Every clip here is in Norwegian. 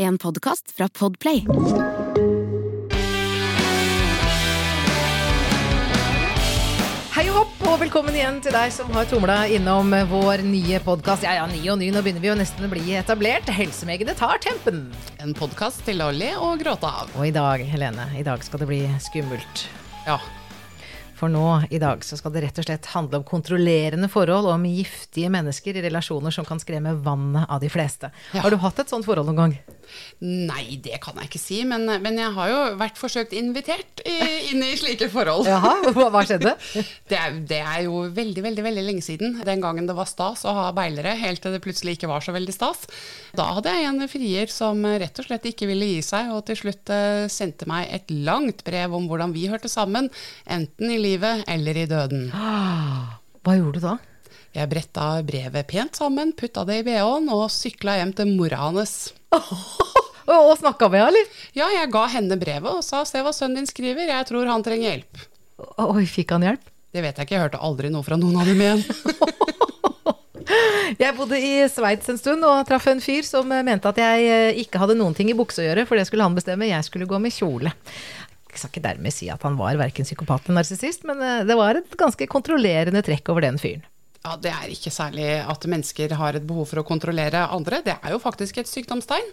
En podkast fra Podplay. Hei og hopp, og velkommen igjen til deg som har tumla innom vår nye podkast. Ja ja, ny og ny, nå begynner vi jo nesten å bli etablert. Helsemegene tar tempen. En podkast til å le og gråte av. Og i dag, Helene, i dag skal det bli skummelt. Ja. For nå i dag så skal det rett og slett handle om kontrollerende forhold og om giftige mennesker i relasjoner som kan skremme vannet av de fleste. Ja. Har du hatt et sånt forhold noen gang? Nei, det kan jeg ikke si, men, men jeg har jo vært forsøkt invitert i, inn i slike forhold. Jaha, hva, skjedde? Det er, det er jo veldig, veldig veldig lenge siden. Den gangen det var stas å ha beilere, helt til det plutselig ikke var så veldig stas. Da hadde jeg en frier som rett og slett ikke ville gi seg, og til slutt eh, sendte meg et langt brev om hvordan vi hørte sammen, enten i livet eller i døden. Hva gjorde du da? Jeg bretta brevet pent sammen, putta det i bh-en og sykla hjem til mora hans. Og, snakka med henne, eller? Ja, jeg ga henne brevet og sa se hva sønnen din skriver, jeg tror han trenger hjelp. Oi, fikk han hjelp? Det vet jeg ikke, jeg hørte aldri noe fra noen av dem igjen. Jeg bodde i Sveits en stund og traff en fyr som mente at jeg eh, ikke hadde noen ting i bukse å gjøre, for det skulle han bestemme. Jeg skulle gå med kjole. Jeg skal ikke dermed si at han var verken psykopat eller narsissist, men eh, det var et ganske kontrollerende trekk over den fyren. Ja, Det er ikke særlig at mennesker har et behov for å kontrollere andre, det er jo faktisk et sykdomstegn.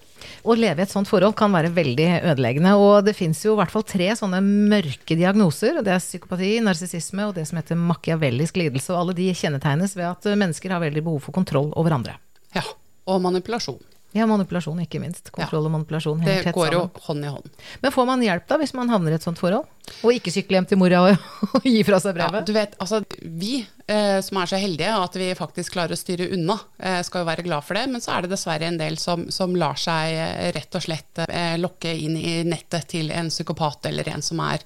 Å leve i et sånt forhold kan være veldig ødeleggende, og det fins jo i hvert fall tre sånne mørke diagnoser. og Det er psykopati, narsissisme og det som heter machiavellisk lidelse. Og alle de kjennetegnes ved at mennesker har veldig behov for kontroll over andre. Ja, Og manipulasjon. Ja, manipulasjon ikke minst. Kontroll og manipulasjon henger Det går jo hånd i hånd. Men får man hjelp da, hvis man havner i et sånt forhold? Og ikke sykle hjem til mora og, og gi fra seg Ja, brevet? du vet, altså Vi eh, som er så heldige at vi faktisk klarer å styre unna, eh, skal jo være glad for det. Men så er det dessverre en del som, som lar seg eh, rett og slett eh, lokke inn i nettet til en psykopat eller en som er,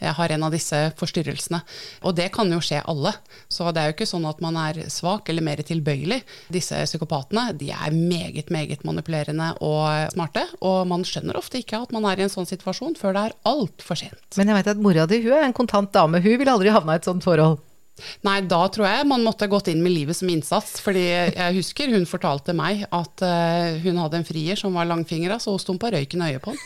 eh, har en av disse forstyrrelsene. Og det kan jo skje alle. Så det er jo ikke sånn at man er svak eller mer tilbøyelig. Disse psykopatene de er meget, meget manipulerende og smarte. Og man skjønner ofte ikke at man er i en sånn situasjon før det er altfor sent. Men jeg vet at mora di hun er en kontant dame. Hun ville aldri havna i et sånt forhold. Nei, da tror jeg man måtte gått inn med livet som innsats. fordi jeg husker hun fortalte meg at eh, hun hadde en frier som var langfingra, så hun sto på røyken øye på den.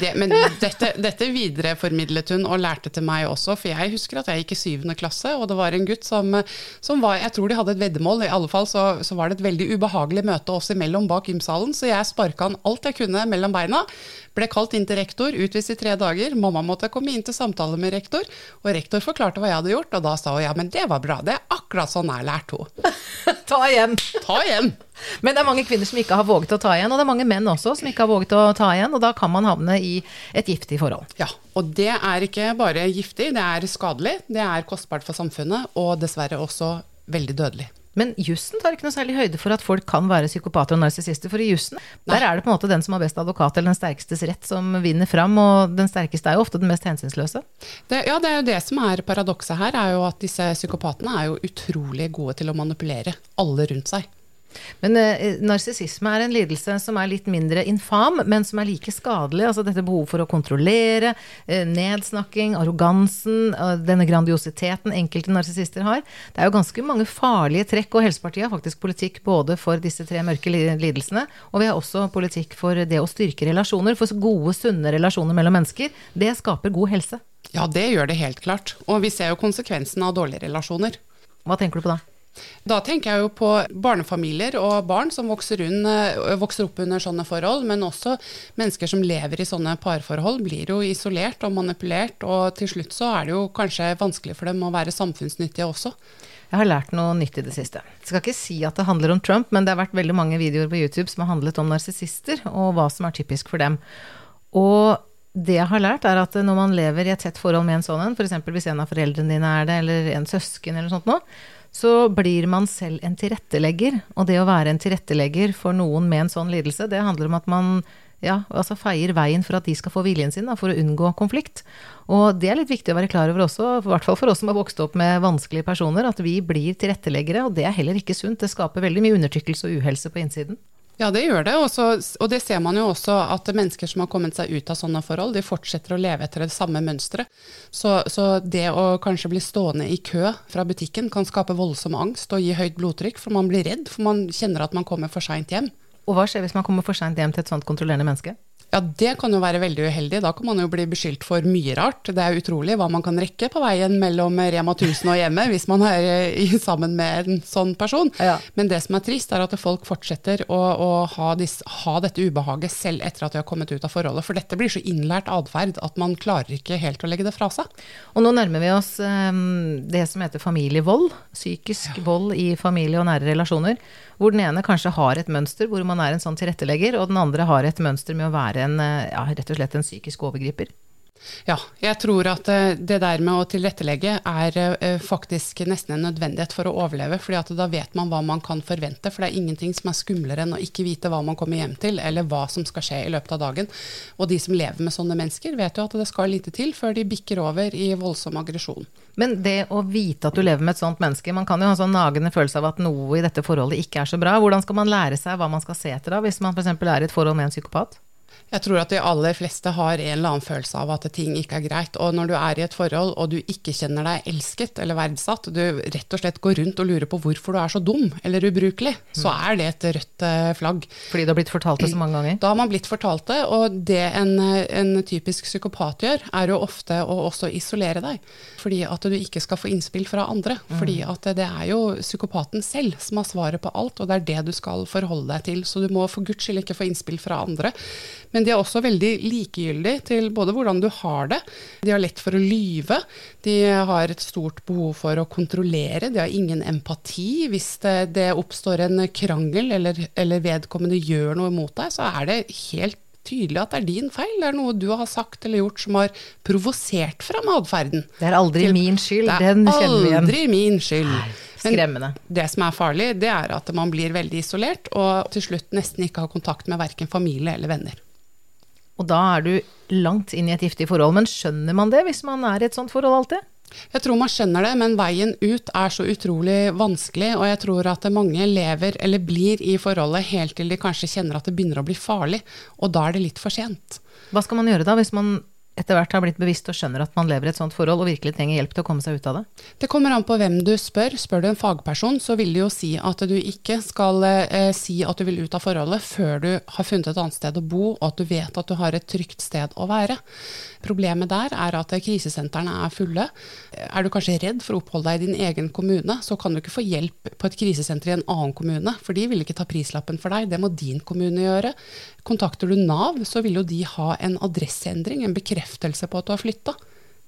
Det, men dette, dette videreformidlet hun og lærte til meg også, for jeg husker at jeg gikk i syvende klasse, og det var en gutt som, som var Jeg tror de hadde et veddemål, i alle fall så, så var det et veldig ubehagelig møte oss imellom bak gymsalen, så jeg sparka han alt jeg kunne mellom beina. Ble kalt inn til rektor, utvist i tre dager. Mamma måtte komme inn til samtale med rektor, og rektor forklarte hva jeg hadde gjort, og da sa hun ja, men det var bra, det er akkurat sånn jeg lærte henne. Ta igjen! Ta igjen! Men det er mange kvinner som ikke har våget å ta igjen, og det er mange menn også som ikke har våget å ta igjen, og da kan man havne i et giftig forhold. Ja, og det er ikke bare giftig, det er skadelig, det er kostbart for samfunnet, og dessverre også veldig dødelig. Men jussen tar ikke noe særlig høyde for at folk kan være psykopater og narsissister, for i jussen der er det på en måte den som har best advokat eller den sterkestes rett som vinner fram, og den sterkeste er jo ofte den mest hensynsløse. Det, ja, det er jo det som er paradokset her, er jo at disse psykopatene er jo utrolig gode til å manipulere alle rundt seg. Men eh, narsissisme er en lidelse som er litt mindre infam, men som er like skadelig. Altså dette behovet for å kontrollere, eh, nedsnakking, arrogansen, eh, denne grandiositeten enkelte narsissister har. Det er jo ganske mange farlige trekk, og Helsepartiet har faktisk politikk både for disse tre mørke lidelsene, og vi har også politikk for det å styrke relasjoner. For gode, sunne relasjoner mellom mennesker, det skaper god helse. Ja, det gjør det helt klart. Og vi ser jo konsekvensen av dårlige relasjoner. Hva tenker du på da? Da tenker jeg jo på barnefamilier og barn som vokser, un, vokser, opp under sånne forhold, men også mennesker som lever i sånne parforhold, blir jo isolert og manipulert, og til slutt så er det jo kanskje vanskelig for dem å være samfunnsnyttige også. Jeg har lært noe nytt i det siste. Jeg skal ikke si at det handler om Trump, men det har vært veldig mange videoer på YouTube som har handlet om narsissister, og hva som er typisk for dem. Og det jeg har lært, er at når man lever i et tett forhold med en sånn en, f.eks. hvis en av foreldrene dine er det, eller en søsken eller noe sånt noe, så blir man selv en tilrettelegger. Og det å være en tilrettelegger for noen med en sånn lidelse, det handler om at man ja, altså feier veien for at de skal få viljen sin, da, for å unngå konflikt. Og det er litt viktig å være klar over også, i hvert fall for oss som har vokst opp med vanskelige personer, at vi blir tilretteleggere, og det er heller ikke sunt. Det skaper veldig mye undertrykkelse og uhelse på innsiden. Ja, det gjør det. Også, og det ser man jo også at mennesker som har kommet seg ut av sånne forhold, de fortsetter å leve etter det samme mønsteret. Så, så, det å kanskje bli stående i kø fra butikken kan skape voldsom angst og gi høyt blodtrykk, for man blir redd, for man kjenner at man kommer for seint hjem. Og hva skjer hvis man kommer for seint hjem til et sånt kontrollerende menneske? Ja, det kan jo være veldig uheldig. Da kan man jo bli beskyldt for mye rart. Det er utrolig hva man kan rekke på veien mellom Rema 1000 og hjemme hvis man er eh, sammen med en sånn person. Ja. Men det som er trist, er at folk fortsetter å, å ha, dis- ha dette ubehaget selv etter at de har kommet ut av forholdet. For dette blir så innlært atferd at man klarer ikke helt å legge det fra seg. Og nå nærmer vi oss um, det som heter familievold. Psykisk vold i familie og nære relasjoner. Hvor den ene kanskje har et mønster hvor man er en sånn tilrettelegger, og den andre har et mønster med å være en, eh, ja, rett og slett en psykisk overgriper. Ja, jeg tror at eh, det der med å tilrettelegge er eh, faktisk nesten en nødvendighet for å overleve. fordi da vet man hva man kan forvente. For det er ingenting som er skumlere enn å ikke vite hva man kommer hjem til, eller hva som skal skje i løpet av dagen. Og de som lever med sånne mennesker, vet jo at det skal lite til før de bikker over i voldsom aggresjon. Men det å vite at du lever med et sånt menneske, man kan jo ha en sånn nagende følelse av at noe i dette forholdet ikke er så bra. Hvordan skal man lære seg hva man skal se etter da, hvis man f.eks. er i et forhold med en psykopat? Jeg tror at de aller fleste har en eller annen følelse av at ting ikke er greit. Og når du er i et forhold og du ikke kjenner deg elsket eller verdsatt, du rett og slett går rundt og lurer på hvorfor du er så dum eller ubrukelig, så er det et rødt eh, flagg. Fordi du har blitt fortalt det så mange ganger? Da har man blitt fortalt det, og det en, en typisk psykopat gjør, er jo ofte å også isolere deg. Fordi at du ikke skal få innspill fra andre. Fordi at det er jo psykopaten selv som har svaret på alt, og det er det du skal forholde deg til. Så du må for guds skyld ikke få innspill fra andre. Men de er også veldig likegyldige til både hvordan du har det, de har lett for å lyve, de har et stort behov for å kontrollere, de har ingen empati. Hvis det, det oppstår en krangel eller, eller vedkommende gjør noe mot deg, så er det helt tydelig at det er din feil. Det er noe du har sagt eller gjort som har provosert fram atferden. Det er aldri Til- min skyld, Det er den kjenner vi igjen. aldri min skyld. Men Skremmende. det som er farlig, det er at man blir veldig isolert, og til slutt nesten ikke har kontakt med verken familie eller venner. Og da er du langt inn i et giftig forhold. Men skjønner man det hvis man er i et sånt forhold alltid? Jeg tror man skjønner det, men veien ut er så utrolig vanskelig, og jeg tror at mange lever eller blir i forholdet helt til de kanskje kjenner at det begynner å bli farlig, og da er det litt for sent. Hva skal man gjøre da, hvis man etter hvert har blitt bevisst og skjønner at man lever i et sånt forhold og virkelig trenger hjelp til å komme seg ut av det? Det kommer an på hvem du spør. Spør du en fagperson, så vil de jo si at du ikke skal eh, si at du vil ut av forholdet før du har funnet et annet sted å bo, og at du vet at du har et trygt sted å være. Problemet der er at krisesentrene er fulle. Er du kanskje redd for å oppholde deg i din egen kommune, så kan du ikke få hjelp på et krisesenter i en annen kommune, for de vil ikke ta prislappen for deg. Det må din kommune gjøre. Kontakter du Nav, så vil jo de ha en adresseendring, en bekreftelse på at du har flytta,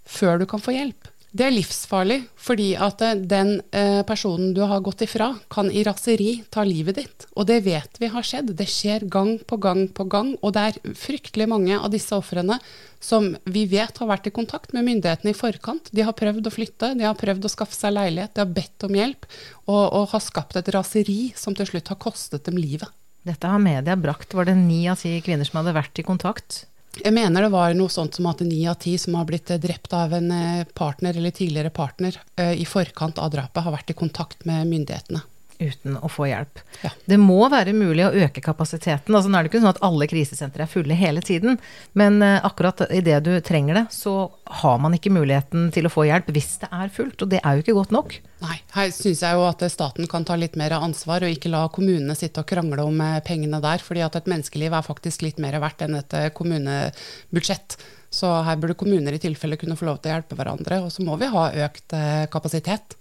før du kan få hjelp. Det er livsfarlig, fordi at eh, den eh, personen du har gått ifra, kan i raseri ta livet ditt. Og det vet vi har skjedd. Det skjer gang på gang på gang. Og det er fryktelig mange av disse ofrene som vi vet har vært i kontakt med myndighetene i forkant. De har prøvd å flytte, de har prøvd å skaffe seg leilighet, de har bedt om hjelp, og, og har skapt et raseri som til slutt har kostet dem livet. Dette har media brakt. Var det ni av ti kvinner som hadde vært i kontakt? Jeg mener det var noe sånt som at ni av ti som har blitt eh, drept av en eh, partner eller tidligere partner eh, i forkant av drapet, har vært i kontakt med myndighetene. Uten å få hjelp. Ja. Det må være mulig å øke kapasiteten. Altså, nå er det ikke sånn at alle krisesentre er fulle hele tiden, men eh, akkurat idet du trenger det, så har man ikke muligheten til å få hjelp hvis det er fullt, og det er jo ikke godt nok. Nei, her syns jeg jo at staten kan ta litt mer ansvar, og ikke la kommunene sitte og krangle om eh, pengene der. fordi at et menneskeliv er faktisk litt mer verdt enn et eh, kommunebudsjett. Så her burde kommuner i tilfelle kunne få lov til å hjelpe hverandre. Og så må vi ha økt kapasitet.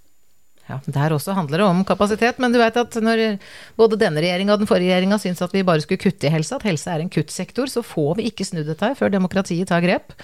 Ja, Der også handler det om kapasitet, men du vet at når både denne regjeringa og den forrige regjeringa syns at vi bare skulle kutte i helse, at helse er en kuttsektor, så får vi ikke snudd dette her før demokratiet tar grep.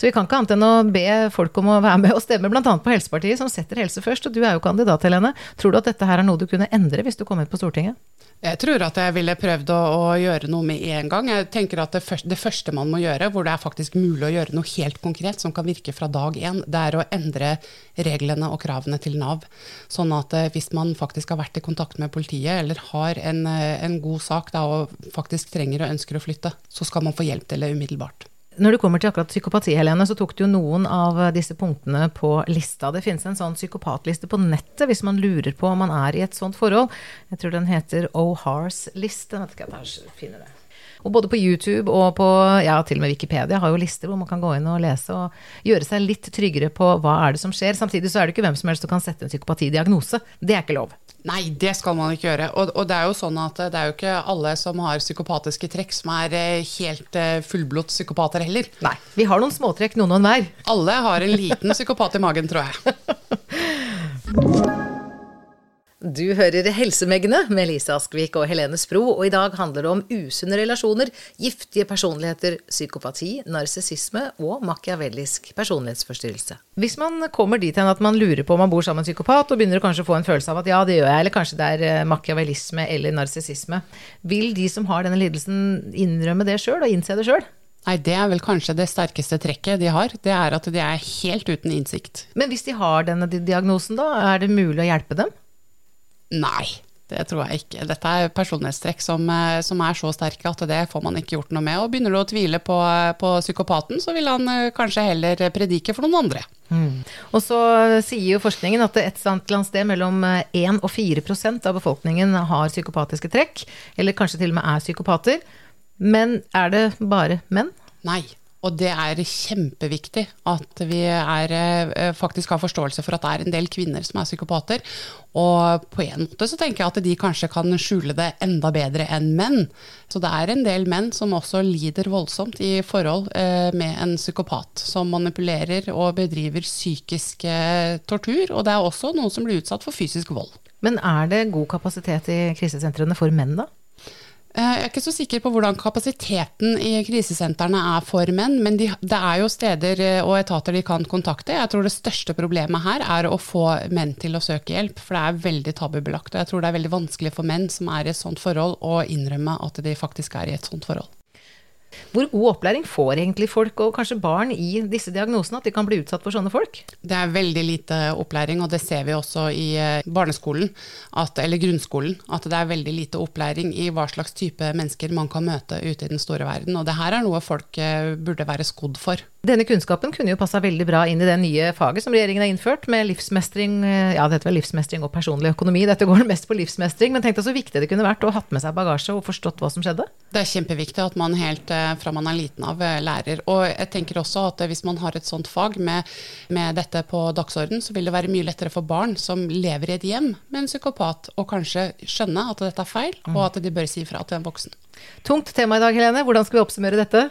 Så vi kan ikke annet enn å be folk om å være med og stemme, bl.a. på Helsepartiet, som setter helse først. Og du er jo kandidat, Helene. Tror du at dette her er noe du kunne endre hvis du kom inn på Stortinget? Jeg tror at jeg ville prøvd å, å gjøre noe med en gang. Jeg tenker at det første, det første man må gjøre, hvor det er faktisk mulig å gjøre noe helt konkret som kan virke fra dag én, det er å endre reglene og kravene til Nav. Sånn at eh, hvis man faktisk har vært i kontakt med politiet, eller har en, eh, en god sak da, og faktisk trenger og ønsker å flytte, så skal man få hjelp til det umiddelbart. Når det kommer til akkurat psykopati, Helene, så tok du jo noen av disse punktene på lista. Det finnes en sånn psykopatliste på nettet hvis man lurer på om man er i et sånt forhold. Jeg tror den heter O'Hars liste. Jeg ikke, jeg finner det. Og både på YouTube og på ja, til og med Wikipedia har jo lister hvor man kan gå inn og lese og gjøre seg litt tryggere på hva er det som skjer. Samtidig så er det ikke hvem som helst som kan sette en psykopatidiagnose. Det er ikke lov. Nei, det skal man ikke gjøre. Og, og, det er jo sånn at det er jo ikke alle som har psykopatiske trekk som er eh, helt eh, fullblods psykopater heller. Nei. Vi har noen småtrekk, noen og enhver. Alle har en liten psykopat i magen, tror jeg. Du hører Helsemeggene med Lise Askvik og Helene Spro, og i dag handler det om usunne relasjoner, giftige personligheter, psykopati, narsissisme og machiavellisk personlighetsforstyrrelse. Hvis man kommer dit hen at man lurer på om man bor sammen med en psykopat, og begynner å kanskje få en følelse av at ja, det gjør jeg, eller kanskje det er eh, machiavellisme eller narsissisme, vil de som har denne lidelsen innrømme det sjøl og innse det sjøl? Nei, det er vel kanskje det sterkeste trekket de har. Det er at de er helt uten innsikt. Men hvis de har denne diagnosen, da, er det mulig å hjelpe dem? Nei, det tror jeg ikke. Dette er personlighetstrekk som, eh, som, er så sterke at det får man ikke gjort noe med. Og begynner du å tvile på, på psykopaten, så vil han eh, kanskje heller predike for noen andre. Mm. Og så sier jo forskningen at et eller annet sted mellom 1 eh, og 4% av befolkningen har psykopatiske trekk, eller kanskje til og med er psykopater. Men er det bare menn? Nei. Og det er kjempeviktig at vi er, eh, faktisk har forståelse for at det er en del kvinner som er psykopater. Og på en måte så tenker jeg at de kanskje kan skjule det enda bedre enn menn. Så det er en del menn som også lider voldsomt i forhold eh, med en psykopat. Som manipulerer og bedriver psykisk eh, tortur. Og det er også noen som blir utsatt for fysisk vold. Men er det god kapasitet i krisesentrene for menn, da? Eh, jeg er ikke så sikker på hvordan kapasiteten i krisesentrene er for menn, men de, det er jo steder eh, og etater de kan kontakte. Jeg tror det største problemet her er å få menn til å søke hjelp, for det er veldig tabubelagt. Og jeg tror det er veldig vanskelig for menn som er i et sånt forhold, å innrømme at de faktisk er i et sånt forhold. Hvor god opplæring får egentlig folk, og kanskje barn, i disse diagnosene? At de kan bli utsatt for sånne folk? Det er veldig lite opplæring, og det ser vi også i eh, barneskolen, at, eller grunnskolen. At det er veldig lite opplæring i hva slags type mennesker man kan møte ute i den store verden. Og det her er noe folk eh, burde være skodd for. Denne kunnskapen kunne jo passa veldig bra inn i det nye faget som regjeringen har innført, med livsmestring, eh, ja det heter vel livsmestring og personlig økonomi. Dette går mest på livsmestring, men tenk deg så viktig det kunne vært å hatt med seg bagasje og forstått hva som skjedde. Det er kjempeviktig at man helt eh, fra man er liten av eh, lærer. Og jeg tenker også at hvis man har et sånt fag med, med dette på dagsorden, så vil det være mye lettere for barn som lever i et hjem med en psykopat, å kanskje skjønne at dette er feil, og at de bør si ifra til en voksen. Tungt tema i dag, Helene. Hvordan skal vi oppsummere dette?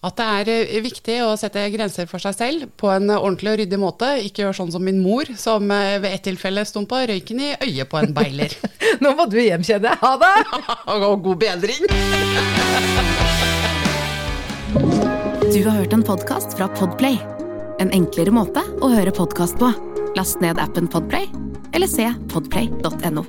At det er eh, viktig å sette grenser for seg selv på en ordentlig og ryddig måte. Ikke gjøre sånn som min mor, som eh, ved et tilfelle stumpa røyken i øyet på en beiler. Nå må du hjem, kjenner jeg. Ha det! og god bedring. du har hørt en podkast fra Podplay. En enklere måte å høre podkast på. Last ned appen Podplay, eller se podplay.no.